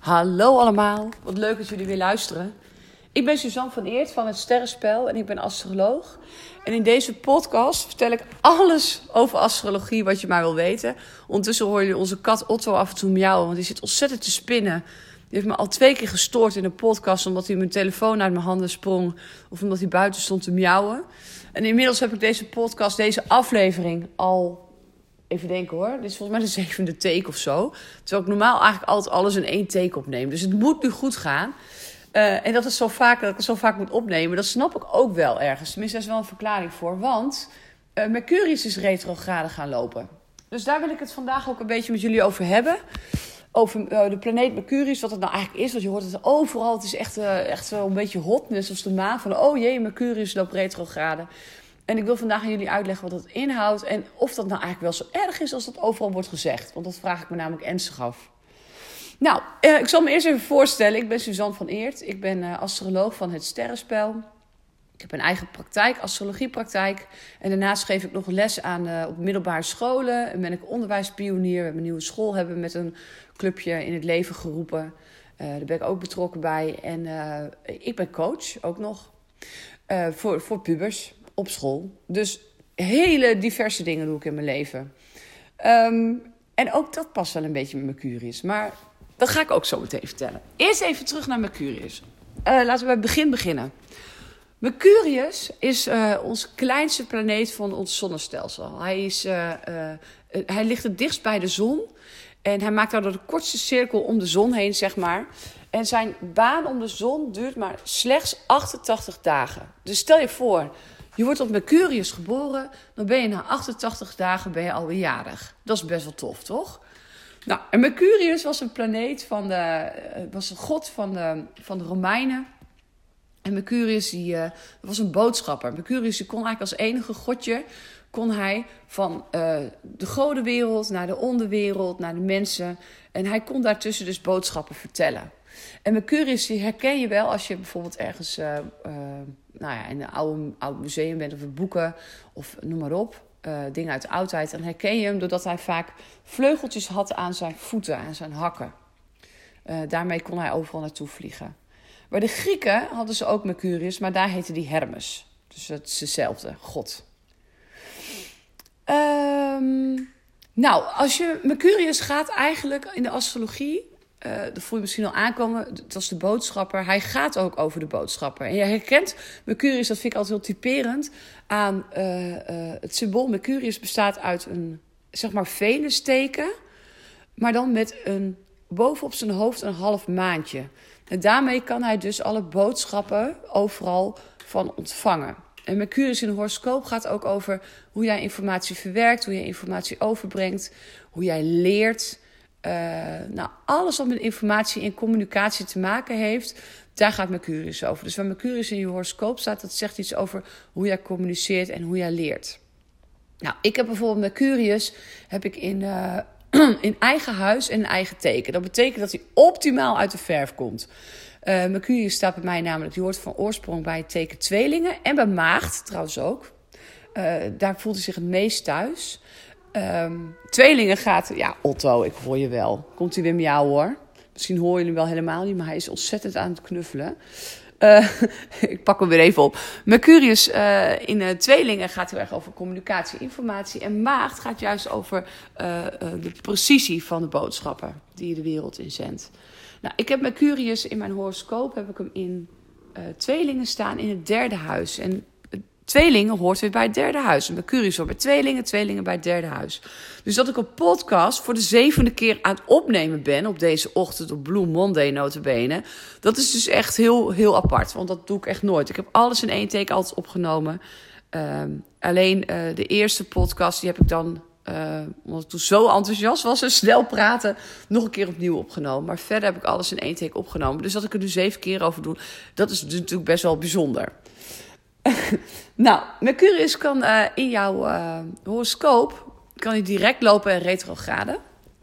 Hallo allemaal, wat leuk dat jullie weer luisteren. Ik ben Suzanne van Eert van het Sterrenspel en ik ben astroloog. En in deze podcast vertel ik alles over astrologie wat je maar wil weten. Ondertussen hoor je onze kat Otto af en toe miauwen, want die zit ontzettend te spinnen. Die heeft me al twee keer gestoord in een podcast omdat hij mijn telefoon uit mijn handen sprong of omdat hij buiten stond te miauwen. En inmiddels heb ik deze podcast, deze aflevering al Even denken hoor. Dit is volgens mij de zevende take of zo. Terwijl ik normaal eigenlijk altijd alles in één take opneem. Dus het moet nu goed gaan. Uh, en dat, is zo vaak, dat ik het zo vaak moet opnemen, dat snap ik ook wel ergens. Tenminste, daar is wel een verklaring voor. Want uh, Mercurius is retrograde gaan lopen. Dus daar wil ik het vandaag ook een beetje met jullie over hebben. Over uh, de planeet Mercurius, wat het nou eigenlijk is. Want je hoort het overal. Het is echt, echt zo een beetje hot. Net zoals de maan. Van, oh jee, Mercurius loopt retrograde. En ik wil vandaag aan jullie uitleggen wat dat inhoudt en of dat nou eigenlijk wel zo erg is als dat overal wordt gezegd. Want dat vraag ik me namelijk ernstig af. Nou, eh, ik zal me eerst even voorstellen. Ik ben Suzanne van Eert. Ik ben uh, astroloog van het Sterrenspel. Ik heb een eigen praktijk, astrologiepraktijk. En daarnaast geef ik nog les aan uh, op middelbare scholen. En ben ik onderwijspionier. We hebben een nieuwe school hebben met een clubje in het leven geroepen. daar ben ik ook betrokken bij. En ik ben coach ook nog. voor, voor pubers op school. Dus hele diverse dingen doe ik in mijn leven. Ehm, en ook dat past wel een beetje met Mercurius. Maar dat ga ik ook zo meteen vertellen. Eerst even terug naar Mercurius. Uh, laten we bij het begin beginnen. Mercurius is uh, onze kleinste planeet van ons zonnestelsel. Hij, is, uh, hij ligt het dichtst bij de zon. En hij maakt daardoor de kortste cirkel om de zon heen, zeg maar. En zijn baan om de zon duurt maar slechts 88 dagen. Dus stel je voor, je wordt op Mercurius geboren, dan ben je na 88 dagen ben je alweer jarig. Dat is best wel tof, toch? Nou, en Mercurius was een planeet van de, eh, was een god van de, van de Romeinen. En Mercurius die, uh, was een boodschapper. Mercurius die kon eigenlijk als enige godje kon hij van uh, de godenwereld naar de onderwereld, naar de mensen. En hij kon daartussen dus boodschappen vertellen. En Mercurius herken je wel als je bijvoorbeeld ergens uh, uh, nou ja, in een oude, oud museum bent of boeken of noem maar op. Dingen uit de oudheid. Dan herken je hem doordat hij vaak vleugeltjes had aan zijn voeten, aan zijn hakken. daarmee kon hij overal naartoe vliegen. Bij de Grieken hadden ze ook Mercurius, maar daar heette die Hermes. Dus het is dezelfde god. Um, nou, als je Mercurius gaat eigenlijk in de astrologie uh, dat voel je misschien al aankomen. Dat is de boodschapper. Hij gaat ook over de boodschapper. En je herkent Mercurius, dat vind ik altijd heel typerend, aan uh, uh, het symbool. Mercurius bestaat uit een, zeg maar, venusteken, maar dan met een, bovenop zijn hoofd een half maandje. En daarmee kan hij dus alle boodschappen overal van ontvangen. En Mercurius in horoscoop gaat ook over hoe jij informatie verwerkt, hoe je informatie overbrengt, hoe jij leert. Uh, nou, alles wat met informatie en communicatie te maken heeft, daar gaat Mercurius over. Dus waar Mercurius in je horoscoop staat, dat zegt iets over hoe jij communiceert en hoe jij leert. Nou, ik heb bijvoorbeeld Mercurius heb ik in, uh, in eigen huis en eigen teken. Dat betekent dat hij optimaal uit de verf komt. Uh, Mercurius staat bij mij namelijk, die hoort van oorsprong bij het teken tweelingen en bij maagd trouwens ook. Uh, daar voelt hij zich het meest thuis. Um, tweelingen gaat, ja, Otto, ik hoor je wel. Komt hij weer jou hoor? Misschien hoor je hem wel helemaal niet, maar hij is ontzettend aan het knuffelen. Uh, ik pak hem weer even op. Mercurius in uh, tweelingen gaat heel erg over communicatie, informatie. En maagd gaat juist over de precisie van de boodschappen die je de wereld inzendt. Nou, ik heb Mercurius in mijn horoscoop, heb ik hem in tweelingen staan in het derde huis. En Tweelingen hoort weer bij het derde huis. En Mercurius hoort bij tweelingen, tweelingen bij het derde huis. Dus dat ik een podcast voor de zevende keer aan het opnemen ben op deze ochtend op Blue Monday notabene. Dat is dus echt heel, heel apart, want dat doe ik echt nooit. Ik heb alles in één take altijd opgenomen. Um, alleen uh, de eerste podcast, die heb ik dan, uh, omdat ik toen zo enthousiast was en snel praten, nog een keer opnieuw opgenomen. Maar verder heb ik alles in één take opgenomen. Dus dat ik er nu zeven keer over doe, dat is natuurlijk best wel bijzonder. nou, Mercurius kan uh, in jouw uh, horoscoop kan hij direct lopen in retrograde.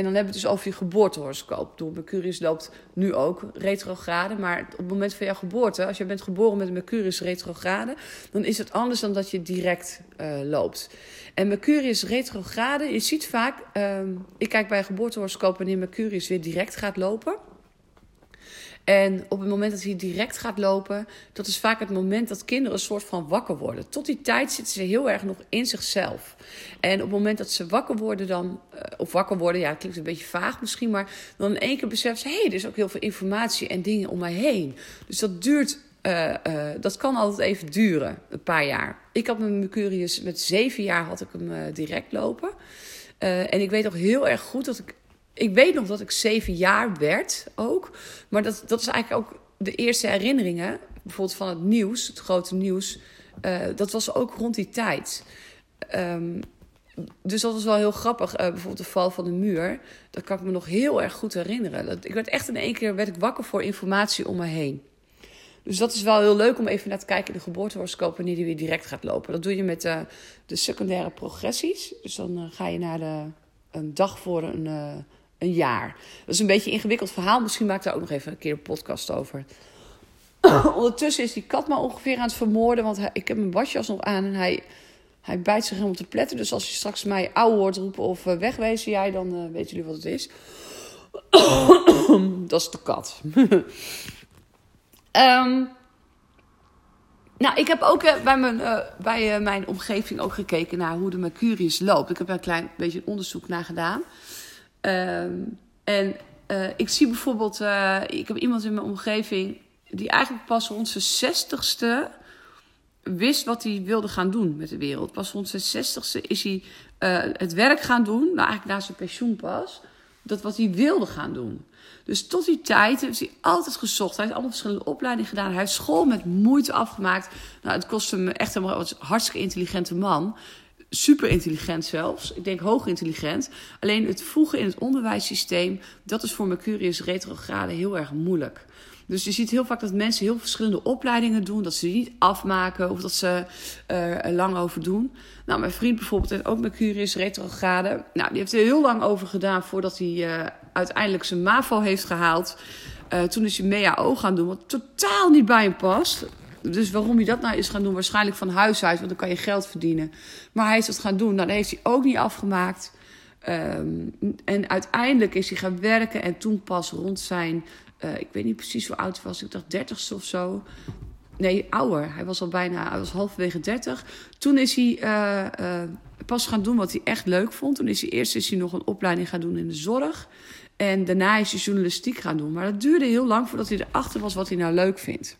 En dan hebben we het dus over je geboortehoroscoop. Door Mercurius loopt nu ook retrograde. Maar op het moment van jouw geboorte, als je bent geboren met Mercurius retrograde, dan is het anders dan dat je direct uh, loopt. En Mercurius retrograde, je ziet vaak, uh, ik kijk bij een geboortehoroscoop wanneer Mercurius weer direct gaat lopen. En op het moment dat hij direct gaat lopen, dat is vaak het moment dat kinderen een soort van wakker worden. Tot die tijd zitten ze heel erg nog in zichzelf. En op het moment dat ze wakker worden, dan, eh, of wakker worden, ja, het klinkt een beetje vaag misschien, maar dan in één keer beseffen ze: hé, hey, er is ook heel veel informatie en dingen om mij heen. Dus dat duurt uh, uh, dat kan altijd even duren, een paar jaar. Ik had mijn Mercurius met zeven jaar had ik hem direct lopen. en ik weet nog heel erg goed dat ik. Ik weet nog dat ik zeven jaar werd ook. Maar dat, dat is eigenlijk ook de eerste herinneringen. Bijvoorbeeld van het nieuws, het grote nieuws. dat was ook rond die tijd. Um, dus dat was wel heel grappig. bijvoorbeeld de val van de muur. Dat kan ik me nog heel erg goed herinneren. Dat, ik werd echt in één keer werd ik wakker voor informatie om me heen. Dus dat is wel heel leuk om even naar te kijken in de geboortehoroscoop wanneer die weer direct gaat lopen. Dat doe je met de, de secundaire progressies. Dus dan ga je naar de, een dag voor een, een jaar. Dat is een beetje een ingewikkeld verhaal. Misschien maak ik daar ook nog even een keer een podcast over. Ondertussen is die kat maar ongeveer aan het vermoorden. Want ik heb mijn wasjas nog aan en hij, hij bijt zich helemaal te pletten. Dus als je straks mij ouwe hoort roepen of uh, wegwezen jij, dan uh, weten jullie wat het is. dat is de kat. Um, nou, ik heb ook uh, bij, mijn, bij mijn omgeving ook gekeken naar hoe de Mercurius loopt. Ik heb er een klein beetje onderzoek naar gedaan. Um, en ik zie bijvoorbeeld, ik heb iemand in mijn omgeving die eigenlijk pas rond zijn zestigste wist wat hij wilde gaan doen met de wereld. Pas rond zijn zestigste is hij het werk gaan doen, nou eigenlijk na zijn pensioen pas, dat wat hij wilde gaan doen. Dus tot die tijd heeft hij altijd gezocht. Hij heeft allemaal verschillende opleidingen gedaan. Hij heeft school met moeite afgemaakt. Nou, het kostte hem echt helemaal een hartstikke intelligente man. Super intelligent zelfs. Ik denk hoog intelligent. Alleen het voegen in het onderwijssysteem, dat is voor Mercurius retrograde heel erg moeilijk. Dus je ziet heel vaak dat mensen heel verschillende opleidingen doen. Dat ze niet afmaken of dat ze er lang over doen. Nou, mijn vriend bijvoorbeeld heeft ook Mercurius retrograde. Nou, die heeft er heel lang over gedaan voordat hij uh, uiteindelijk zijn MAVO heeft gehaald. Uh, toen is hij MEAO gaan doen, wat totaal niet bij hem past. Dus waarom hij dat nou is gaan doen, waarschijnlijk van huis uit, want dan kan je geld verdienen. Maar hij is dat gaan doen, dat heeft hij ook niet afgemaakt. Um, en uiteindelijk is hij gaan werken en toen pas rond zijn, uh, ik weet niet precies hoe oud hij was, ik dacht dertigste of zo. Nee, ouder. Hij was al bijna, hij was halverwege dertig. Toen is hij uh, uh, pas gaan doen wat hij echt leuk vond. Toen is hij eerst is hij nog een opleiding gaan doen in de zorg. En daarna is hij journalistiek gaan doen. Maar dat duurde heel lang voordat hij erachter was wat hij nou leuk vindt.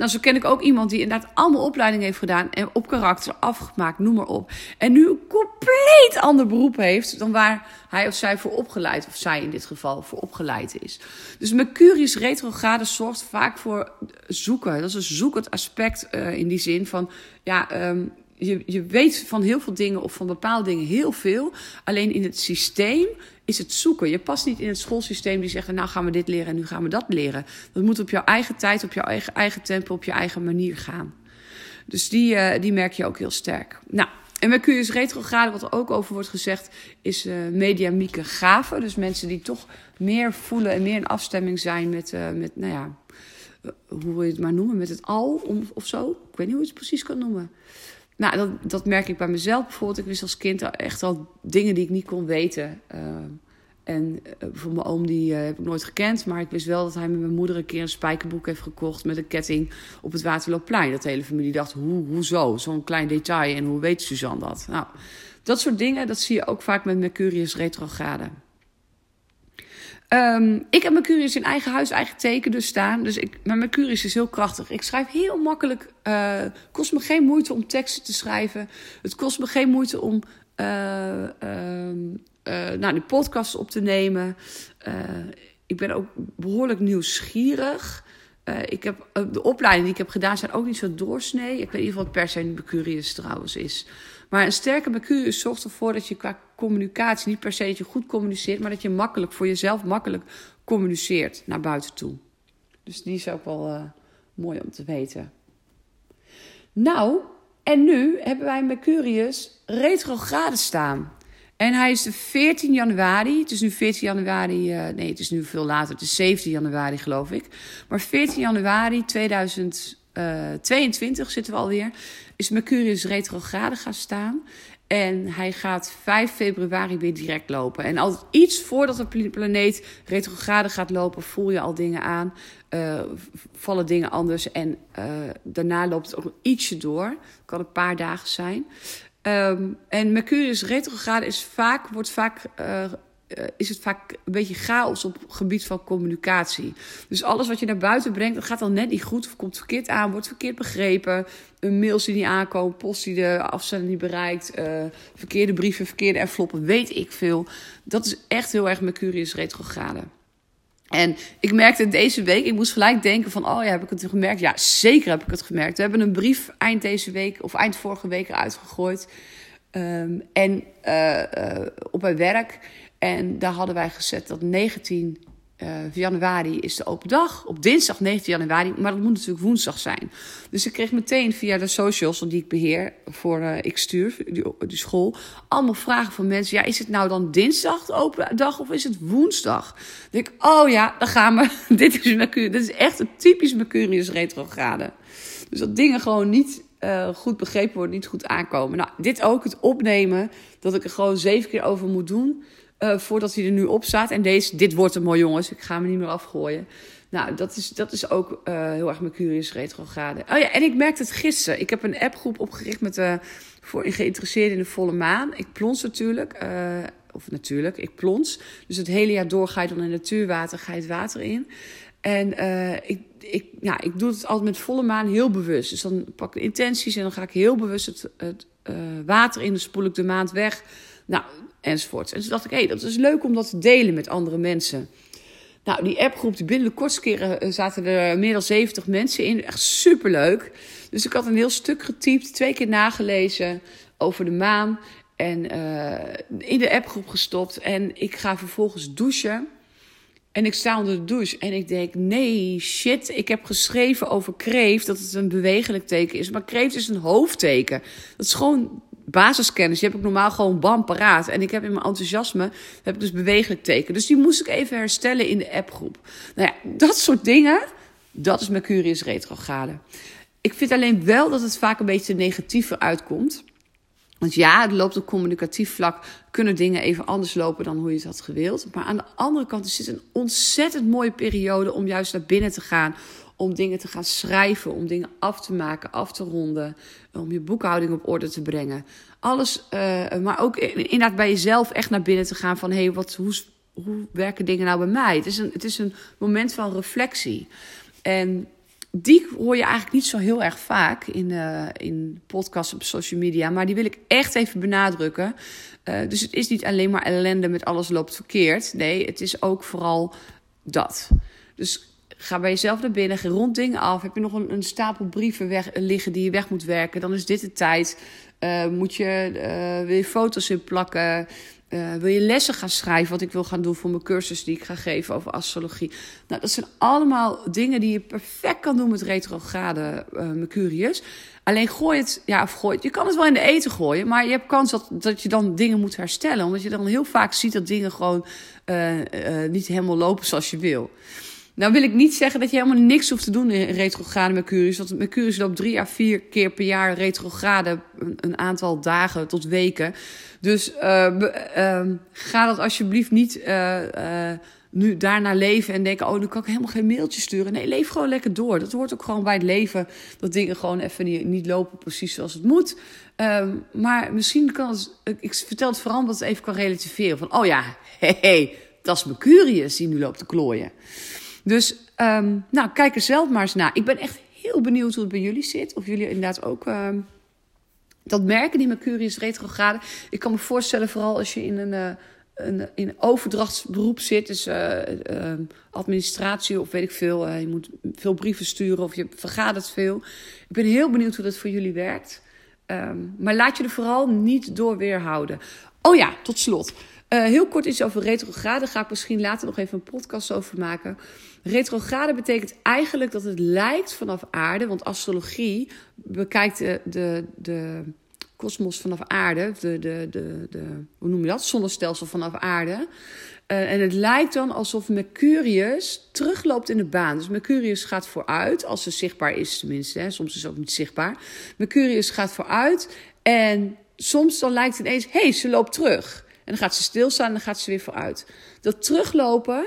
Nou, zo ken ik ook iemand die inderdaad allemaal opleidingen heeft gedaan en op karakter afgemaakt, noem maar op. En nu een compleet ander beroep heeft dan waar hij of zij voor opgeleid, of zij in dit geval voor opgeleid is. Dus Mercurius retrograde zorgt vaak voor zoeken. Dat is een zoekend aspect uh, in die zin van, ja, um, je, je weet van heel veel dingen of van bepaalde dingen heel veel. Alleen in het systeem is het zoeken. Je past niet in het schoolsysteem die zegt: Nou gaan we dit leren en nu gaan we dat leren. Dat moet op jouw eigen tijd, op jouw eigen, eigen tempo, op je eigen manier gaan. Dus die, uh, die merk je ook heel sterk. Nou, en Mercurius retrograde, wat er ook over wordt gezegd, is uh, mediamieke gaven. Dus mensen die toch meer voelen en meer in afstemming zijn met, uh, met nou ja, hoe wil je het maar noemen, met het al of zo. Ik weet niet hoe je het precies kan noemen. Nou, dat, dat merk ik bij mezelf bijvoorbeeld. Ik wist als kind echt al dingen die ik niet kon weten. Uh, en uh, bijvoorbeeld mijn oom, die uh, heb ik nooit gekend. Maar ik wist wel dat hij met mijn moeder een keer een spijkerboek heeft gekocht... met een ketting op het Waterloopplein. Dat de hele familie dacht, hoe, hoezo? Zo'n klein detail. En hoe weet Suzanne dat? Nou, dat soort dingen, dat zie je ook vaak met Mercurius retrograde. Um, ik heb Mercurius in eigen huis, eigen teken dus staan. Dus ik, mijn Mercurius is heel krachtig. Ik schrijf heel makkelijk. Het uh, kost me geen moeite om teksten te schrijven. Het kost me geen moeite om uh, uh, nou, podcast op te nemen. ik ben ook behoorlijk nieuwsgierig. ik heb, de opleidingen die ik heb gedaan zijn ook niet zo doorsnee. Ik weet in ieder geval wat per se Mercurius trouwens is. Maar een sterke Mercurius zorgt ervoor dat je qua communicatie niet per se dat je goed communiceert, maar dat je makkelijk voor jezelf makkelijk communiceert naar buiten toe. Dus die is ook wel uh, mooi om te weten. Nou, en nu hebben wij Mercurius retrograde staan. En hij is de 14 januari. Het is nu 14 januari. Uh, nee, het is nu veel later. Het is 17 januari, geloof ik. Maar 14 januari 2022 uh, zitten we alweer. Is Mercurius retrograde gaan staan. En hij gaat 5 februari weer direct lopen. En altijd iets voordat de planeet retrograde gaat lopen, voel je al dingen aan. Uh, vallen dingen anders. En uh, daarna loopt het ook ietsje door. Kan een paar dagen zijn. Um, en Mercurius retrograde is vaak, wordt vaak uh, uh, is het vaak een beetje chaos op het gebied van communicatie. Dus alles wat je naar buiten brengt, dat gaat dan net niet goed. Of komt verkeerd aan, wordt verkeerd begrepen. Een mails die niet aankomen, post die de afzender niet bereikt. Uh, verkeerde brieven, verkeerde enveloppen, weet ik veel. Dat is echt heel erg Mercurius retrograde. En ik merkte deze week, ik moest gelijk denken van, oh ja, heb ik het gemerkt? Ja, zeker heb ik het gemerkt. We hebben een brief eind deze week, of eind vorige week eruit gegooid. Um, en uh, op mijn werk. En daar hadden wij gezet dat 19 uh, januari is de open dag. Op dinsdag 19 januari, maar dat moet natuurlijk woensdag zijn. Dus ik kreeg meteen via de socials die ik beheer, voor uh, ik stuur, die, school, allemaal vragen van mensen. Ja, is het nou dan dinsdag de open dag of is het woensdag? Dan denk ik, oh ja, dan gaan we. dit is Mercurius. Dit is echt een typisch Mercurius retrograde. Dus dat dingen gewoon niet uh, goed begrepen worden, niet goed aankomen. Nou, dit ook, het opnemen, dat ik er gewoon zeven keer over moet doen. Uh, voordat hij er nu op staat. En deze, dit wordt een mooi jongens, ik ga me niet meer afgooien. Nou, dat is, dat is ook uh, heel erg Mercurius retrograde. Oh ja, en ik merkte het gisteren. Ik heb een appgroep opgericht met uh, voor geïnteresseerden in de volle maan. Ik plons natuurlijk. Of natuurlijk, ik plons. Dus het hele jaar door ga je dan in natuurwater, ga je het water in. En ik, ik, ja, ik doe het altijd met volle maan heel bewust. Dus dan pak ik intenties en dan ga ik heel bewust het, het water in. Dan spoel ik de maand weg. Nou, enzovoort. En toen dacht ik, hé, hey, dat is leuk om dat te delen met andere mensen. Nou, die appgroep, die binnen de kortste keren eh, zaten er meer dan 70 mensen in. Echt superleuk. Dus ik had een heel stuk getypt, twee keer nagelezen over de maan. En uh, in de appgroep gestopt. En ik ga vervolgens douchen. En ik sta onder de douche en ik denk: nee, shit. Ik heb geschreven over kreeft dat het een bewegelijk teken is. Maar kreeft is een hoofdteken. Dat is gewoon basiskennis. Die heb ik normaal gewoon bam paraat. En ik heb in mijn enthousiasme heb ik dus bewegelijk teken. Dus die moest ik even herstellen in de appgroep. Nou ja, dat soort dingen, dat is Mercurius retrograde. Ik vind alleen wel dat het vaak een beetje negatiever uitkomt. Want ja, het loopt op communicatief vlak, kunnen dingen even anders lopen dan hoe je het had gewild. Maar aan de andere kant is dit een ontzettend mooie periode om juist naar binnen te gaan om dingen te gaan schrijven, om dingen af te maken, af te ronden, om je boekhouding op orde te brengen. Alles, uh, maar ook inderdaad bij jezelf echt naar binnen te gaan van hé, hey, wat, hoe, hoe werken dingen nou bij mij? Het is een, het is een moment van reflectie. En die hoor je eigenlijk niet zo heel erg vaak in, uh, in podcasts op social media. Maar die wil ik echt even benadrukken. Uh, dus het is niet alleen maar ellende met alles loopt verkeerd. Nee, het is ook vooral dat. Dus Ga bij jezelf naar binnen, rond dingen af. Heb je nog een, een stapel brieven weg, liggen die je weg moet werken? Dan is dit de tijd. Uh, moet je, uh, wil je foto's in plakken? Wil je lessen gaan schrijven? Wat ik wil gaan doen voor mijn cursus die ik ga geven over astrologie. Nou, dat zijn allemaal dingen die je perfect kan doen met retrograde Mercurius. Alleen gooi het, ja, of gooi het. Je kan het wel in de eten gooien, maar je hebt kans dat, dat je dan dingen moet herstellen. Omdat je dan heel vaak ziet dat dingen gewoon niet helemaal lopen zoals je wil. Nou wil ik niet zeggen dat je helemaal niks hoeft te doen in retrograde Mercurius. Want Mercurius loopt drie à vier keer per jaar retrograde. Een, aantal dagen tot weken. Dus uh, uh, ga dat alsjeblieft niet uh, nu daarna leven en denken... oh, nu kan ik helemaal geen mailtje sturen. Nee, leef gewoon lekker door. Dat hoort ook gewoon bij het leven. Dat dingen gewoon even niet, lopen precies zoals het moet. Ehm, maar misschien kan het... Ik vertel het vooral omdat het even kan relativeren. Van, oh ja, hé, hey, dat is Mercurius die nu loopt te klooien. Dus um, nou, kijk er zelf maar eens naar. Ik ben echt heel benieuwd hoe het bij jullie zit. Of jullie inderdaad ook um, dat merken, die Mercurius retrograde. Ik kan me voorstellen, vooral als je in een, uh, een, in overdrachtsberoep zit. Dus uh, uh, administratie of weet ik veel. je moet veel brieven sturen of je vergadert veel. Ik ben heel benieuwd hoe dat voor jullie werkt. Maar laat je er vooral niet door weerhouden. Oh ja, tot slot. Uh, heel kort iets over retrograde. Ga ik misschien later nog even een podcast over maken. Retrograde betekent eigenlijk dat het lijkt vanaf aarde. Want astrologie bekijkt de, de, de kosmos vanaf aarde. De, de, de, de, hoe noem je dat? Zonnestelsel vanaf aarde. Uh, en het lijkt dan alsof Mercurius terugloopt in de baan. Dus Mercurius gaat vooruit, als ze zichtbaar is tenminste. Hè. Soms is het ook niet zichtbaar. Mercurius gaat vooruit en soms dan lijkt het ineens, hé, hey, ze loopt terug. Dan gaat ze stilstaan en dan gaat ze weer vooruit. Dat teruglopen,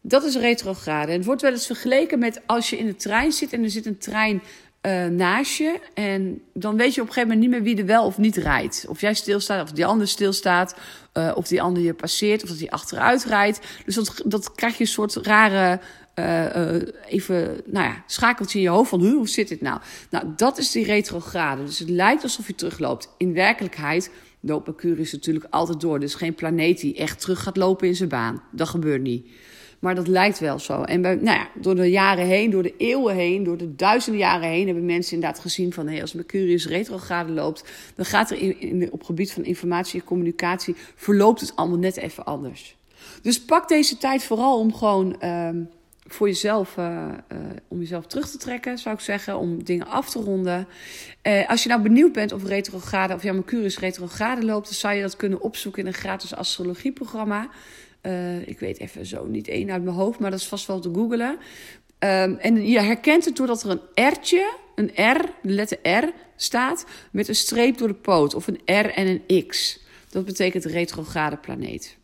dat is retrograde. En het wordt wel eens vergeleken met als je in de trein zit en er zit een trein uh, naast je. En dan weet je op een gegeven moment niet meer wie er wel of niet rijdt. Of jij stilstaat, of die ander stilstaat. Uh, of die ander je passeert, of dat hij achteruit rijdt. Dus dat, dat krijg je een soort rare. Uh, even, nou ja, schakeltje in je hoofd van hoe zit dit nou? Nou, dat is die retrograde. Dus het lijkt alsof je terugloopt. In werkelijkheid loopt Mercurius natuurlijk altijd door. Dus geen planeet die echt terug gaat lopen in zijn baan. Dat gebeurt niet. Maar dat lijkt wel zo. En bij, nou ja, door de jaren heen, door de eeuwen heen, door de duizenden jaren heen... hebben mensen inderdaad gezien van... Hey, als Mercurius retrograde loopt... dan gaat er in, in, op gebied van informatie en communicatie... verloopt het allemaal net even anders. Dus pak deze tijd vooral om gewoon... Uh, voor jezelf, uh, uh, om jezelf terug te trekken, zou ik zeggen, om dingen af te ronden. Uh, als je nou benieuwd bent of retrograde, of jouw Mercurius retrograde loopt, dan zou je dat kunnen opzoeken in een gratis astrologieprogramma. Ik weet even zo niet één uit mijn hoofd, maar dat is vast wel te googelen. Um, en je herkent het doordat er een R'tje, een R, de letter R, staat met een streep door de poot. Of een R en een X. Dat betekent retrograde planeet.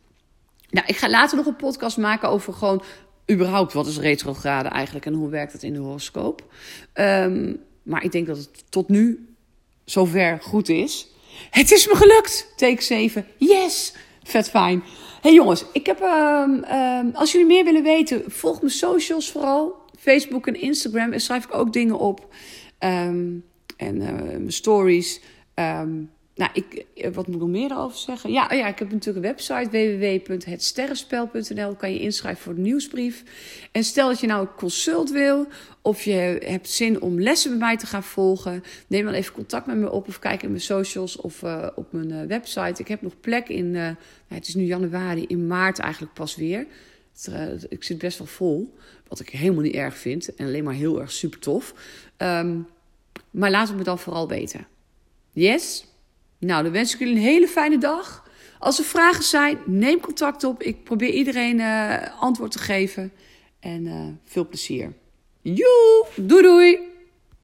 Nou, ik ga later nog een podcast maken over gewoon überhaupt wat is retrograde eigenlijk en hoe werkt het in de horoscoop. Um, maar ik denk dat het tot nu zover goed is. Het is me gelukt! Take 7. Yes! Vet fijn hey jongens, ik heb, um, um, als jullie meer willen weten, volg mijn socials vooral. Facebook en Instagram. Daar schrijf ik ook dingen op. En uh, mijn stories. Nou, ik, wat moet ik nog meer over zeggen? Ja, ja, ik heb natuurlijk een website www.hetsterrenspel.nl. kan je inschrijven voor de nieuwsbrief. En stel dat je nou een consult wil of je hebt zin om lessen bij mij te gaan volgen, neem dan even contact met me op of kijk in mijn socials of uh, op mijn uh, website. Ik heb nog plek in, nou, het is nu januari, in maart eigenlijk pas weer. Ik zit best wel vol, wat ik helemaal niet erg vind en alleen maar heel erg super tof. Um, maar laat het me dan vooral weten. Yes? Nou, dan wens ik jullie een hele fijne dag. Als er vragen zijn, neem contact op. Ik probeer iedereen antwoord te geven. En veel plezier. Joe, doei doei!